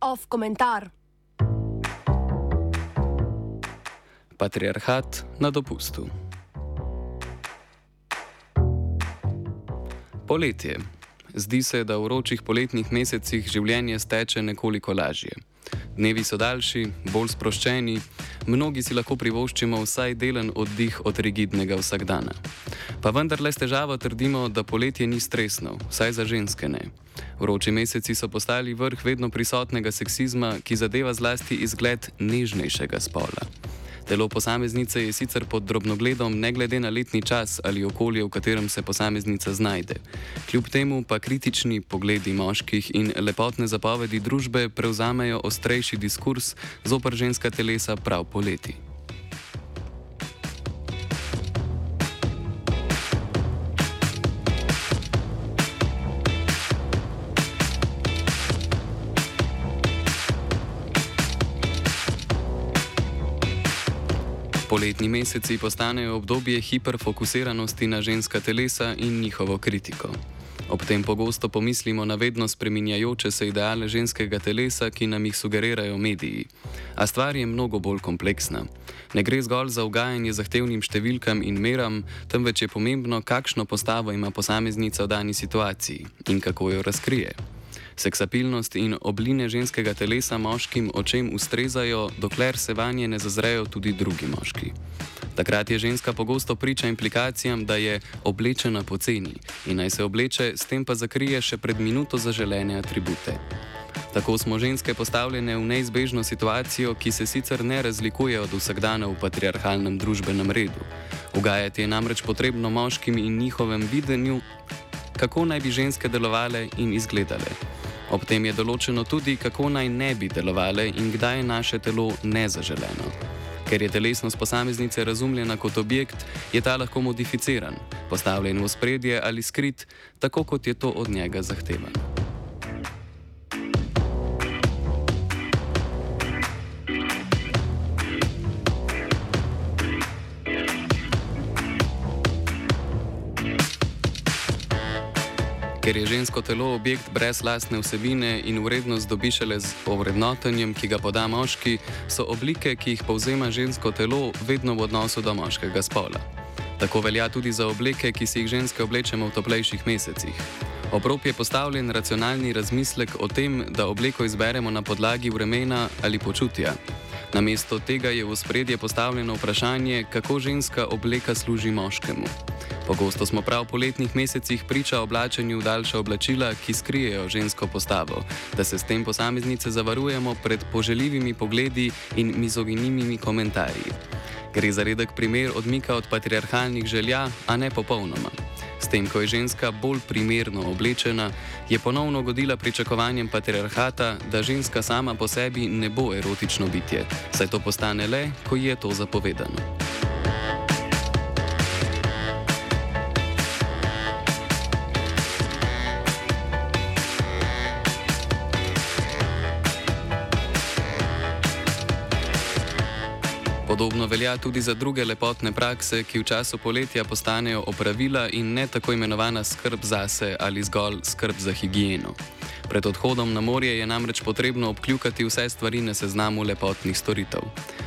Off komentar. Patriarhat na dopustu. Poletje. Zdi se, da v vročih poletnih mesecih življenje steče nekoliko lažje. Dnevi so daljši, bolj sproščeni, mnogi si lahko privoščimo vsaj delen oddih od rigidnega vsakdana. Pa vendar le s težavo trdimo, da poletje ni stresno, vsaj za ženske ne. Vroči meseci so postali vrh vedno prisotnega seksizma, ki zadeva zlasti izgled nežnejšega spola. Telo posameznice je sicer pod drobnogledom, ne glede na letni čas ali okolje, v katerem se posameznica znajde. Kljub temu pa kritični pogledi moških in lepotne zapovedi družbe prevzamejo ostrejši diskurs zoper ženska telesa prav poleti. Poletni meseci postanejo obdobje hiperfokusiranosti na ženska telesa in njihovo kritiko. Ob tem pogosto pomislimo na vedno spreminjajoče se ideale ženskega telesa, ki nam jih sugerirajo mediji. A stvar je mnogo bolj kompleksna. Ne gre zgolj za ugajanje zahtevnim številkam in meram, temveč je pomembno, kakšno postavo ima posameznica v dani situaciji in kako jo razkrije. Seksapilnost in obline ženskega telesa moškim očem ustrezajo, dokler se vanje ne zazrejo tudi drugi moški. Takrat je ženska pogosto priča implikacijam, da je oblečena poceni in naj se obleče, s tem pa zakrije še pred minuto zaželene atribute. Tako smo ženske postavljene v neizbežno situacijo, ki se sicer ne razlikuje od vsakdana v patriarhalnem družbenem redu. Ugajati je namreč potrebno moškim in njihovem videnju, kako naj bi ženske delovale in izgledale. Ob tem je določeno tudi, kako naj ne bi delovale in kdaj je naše telo nezaželeno. Ker je telesnost posameznice razumljena kot objekt, je ta lahko modificiran, postavljen v spredje ali skrit, tako kot je to od njega zahtevano. Ker je žensko telo objekt brez lastne vsebine in vrednost dobi šele z ovrednotenjem, ki ga poda moški, so oblike, ki jih povzema žensko telo, vedno v odnosu do moškega spola. Tako velja tudi za obleke, ki si jih ženske oblečemo v toplejših mesecih. Obrop je postavljen racionalni razmislek o tem, da obleko izberemo na podlagi vremena ali počutja. Namesto tega je v spredje postavljeno vprašanje, kako ženska obleka služi moškemu. Pogosto smo prav v poletnih mesecih priča oblačenju v daljša oblačila, ki skrijejo žensko postavo, da se s tem posameznice zavarujemo pred poželjivimi pogledi in mizoginimimi komentarji. Gre za redek primer odmika od patriarhalnih želja, a ne popolnoma. S tem, ko je ženska bolj primerno oblečena, je ponovno godila pričakovanjem patriarhata, da ženska sama po sebi ne bo erotično bitje, saj to postane le, ko je to zapovedano. Podobno velja tudi za druge lepotne prakse, ki v času poletja postanejo opravila in ne tako imenovana skrb zase ali zgolj skrb za higieno. Pred odhodom na morje je namreč potrebno obkljukati vse stvari na seznamu lepotnih storitev.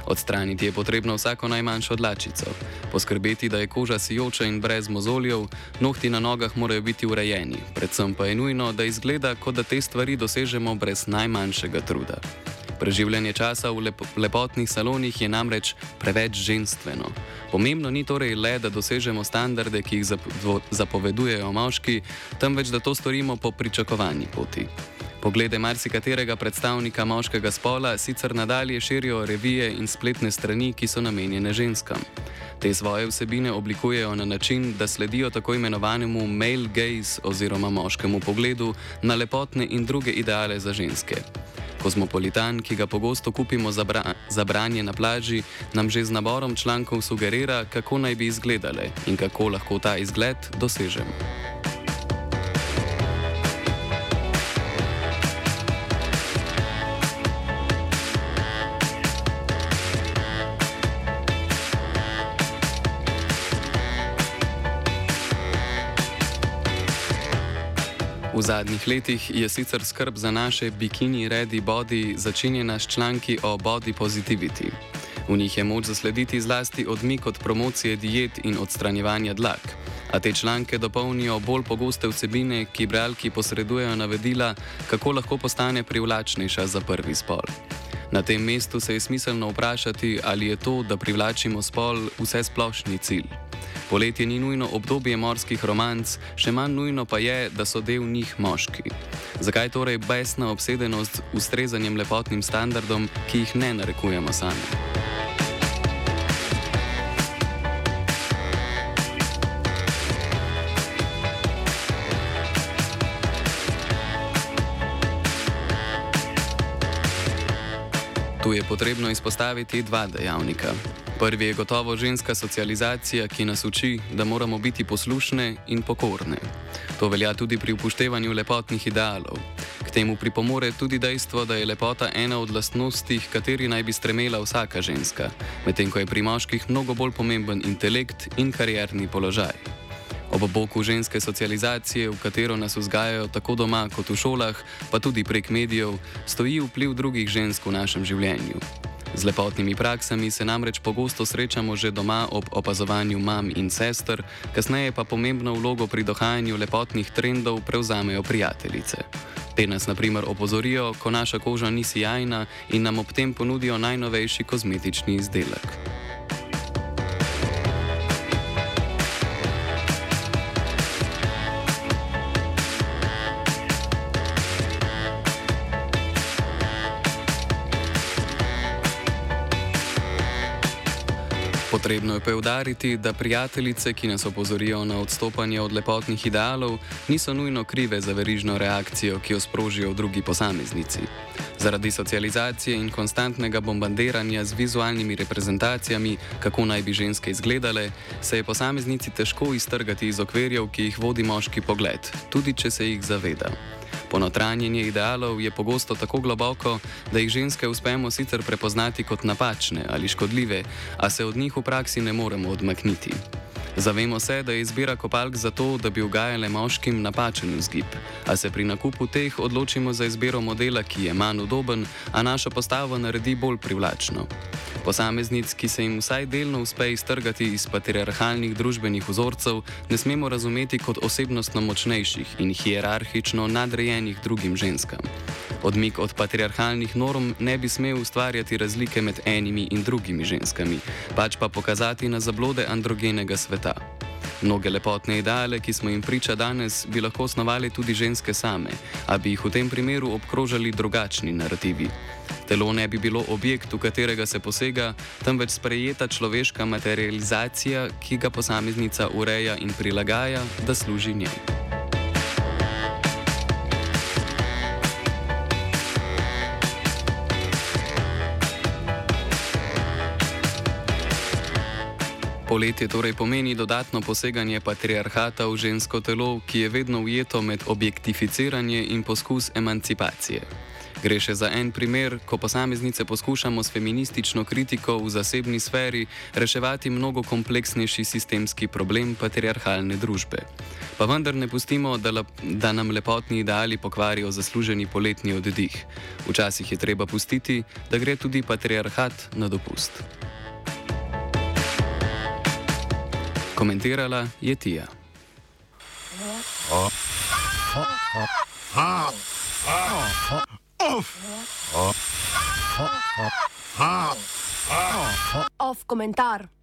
Odstraniti je potrebno vsako najmanjšo dlačico, poskrbeti, da je koža sijoča in brez mozoljev, nohti na nogah morajo biti urejeni, predvsem pa je nujno, da izgleda, kot da te stvari dosežemo brez najmanjšega truda. Preživljanje časa v lep lepotnih salonih je namreč preveč ženstveno. Pomembno ni torej le, da dosežemo standarde, ki jih zapovedujejo moški, temveč da to storimo po pričakovani poti. Poglede marsikaterega predstavnika moškega spola sicer nadalje širijo revije in spletne strani, ki so namenjene ženskam. Te svoje vsebine oblikujejo na način, da sledijo tako imenovanemu male gaze oziroma moškemu pogledu na lepotne in druge ideale za ženske. Kozmopolitan, ki ga pogosto kupimo za, bra za branje na plaži, nam že z naborom člankov sugerira, kako naj bi izgledale in kako lahko ta izgled dosežemo. V zadnjih letih je sicer skrb za naše bikini ready body začenjena s članki o body positivity. V njih je moč zaslediti zlasti odmik od promocije diet in odstranjevanja dlak. A te članke dopolnijo bolj pogoste vsebine, ki bralki posredujejo navedila, kako lahko postane privlačnejša za prvi spol. Na tem mestu se je smiselno vprašati, ali je to, da privlačimo spol, vse splošni cilj. Poletje ni nujno obdobje morskih romanc, še manj nujno pa je, da so del njih moški. Zakaj torej besna obsedenost z ustrezanjem lepotnim standardom, ki jih ne narekujemo sami? Tu je potrebno izpostaviti dva dejavnika. Prvi je gotovo ženska socializacija, ki nas uči, da moramo biti poslušne in pokorne. To velja tudi pri upoštevanju lepotnih idealov. K temu pripomore tudi dejstvo, da je lepota ena od lastnosti, kateri naj bi stremela vsaka ženska, medtem ko je pri moških mnogo bolj pomemben intelekt in karierni položaj. Ob boku ženske socializacije, v katero nas vzgajajo tako doma kot v šolah, pa tudi prek medijev, stoji vpliv drugih žensk v našem življenju. Z lepotnimi praksami se namreč pogosto srečamo že doma ob opazovanju mam in sester, kasneje pa pomembno vlogo pri dohajanju lepotnih trendov prevzamejo prijateljice. Te nas naprimer opozorijo, ko naša koža ni sjajna in nam ob tem ponudijo najnovejši kozmetični izdelek. Potrebno je poudariti, da prijateljice, ki nas opozorijo na odstopanje od lepotnih idealov, niso nujno krive za verižno reakcijo, ki jo sprožijo drugi posameznici. Zaradi socializacije in konstantnega bombardiranja z vizualnimi reprezentacijami, kako naj bi ženske izgledale, se je posameznici težko iztrgati iz okvirjev, ki jih vodi moški pogled, tudi če se jih zaveda. Ponotranjenje idealov je pogosto tako globoko, da jih ženske uspemo sicer prepoznati kot napačne ali škodljive, a se od njih v praksi ne moremo odmakniti. Zavemo se, da je izbira kopalk zato, da bi ugajale moškim napačen vzgib, a se pri nakupu teh odločimo za izbiro modela, ki je manj udoben, a našo postavo naredi bolj privlačno. Posameznic, ki se jim vsaj delno uspe iztrgati iz patriarhalnih družbenih vzorcev, ne smemo razumeti kot osebnostno močnejših in hierarhično nadrejenih drugim ženskam. Odmik od patriarhalnih norm ne bi smel ustvarjati razlike med enimi in drugimi ženskami, pač pa pokazati na zablode androgenega sveta. Mnoge lepotne ideale, ki smo jim priča danes, bi lahko osnovali tudi ženske same, a bi jih v tem primeru obkrožali drugačni narativi. Telo ne bi bilo objekt, v katerega se posega, temveč sprejeta človeška materializacija, ki ga posameznica ureja in prilagaja, da služi njej. Poletje torej pomeni dodatno poseganje patriarhata v žensko telo, ki je vedno ujeto med objektificiranje in poskus emancipacije. Gre še za en primer, ko posameznice poskušamo s feministično kritiko v zasebni sferi reševati mnogo kompleksnejši sistemski problem patriarhalne družbe. Pa vendar ne pustimo, da, lep, da nam lepotni ideali pokvarijo zasluženi poletni oddih. Včasih je treba pustiti, da gre tudi patriarhat na dopust. Komentirala je Tija. Off komentar.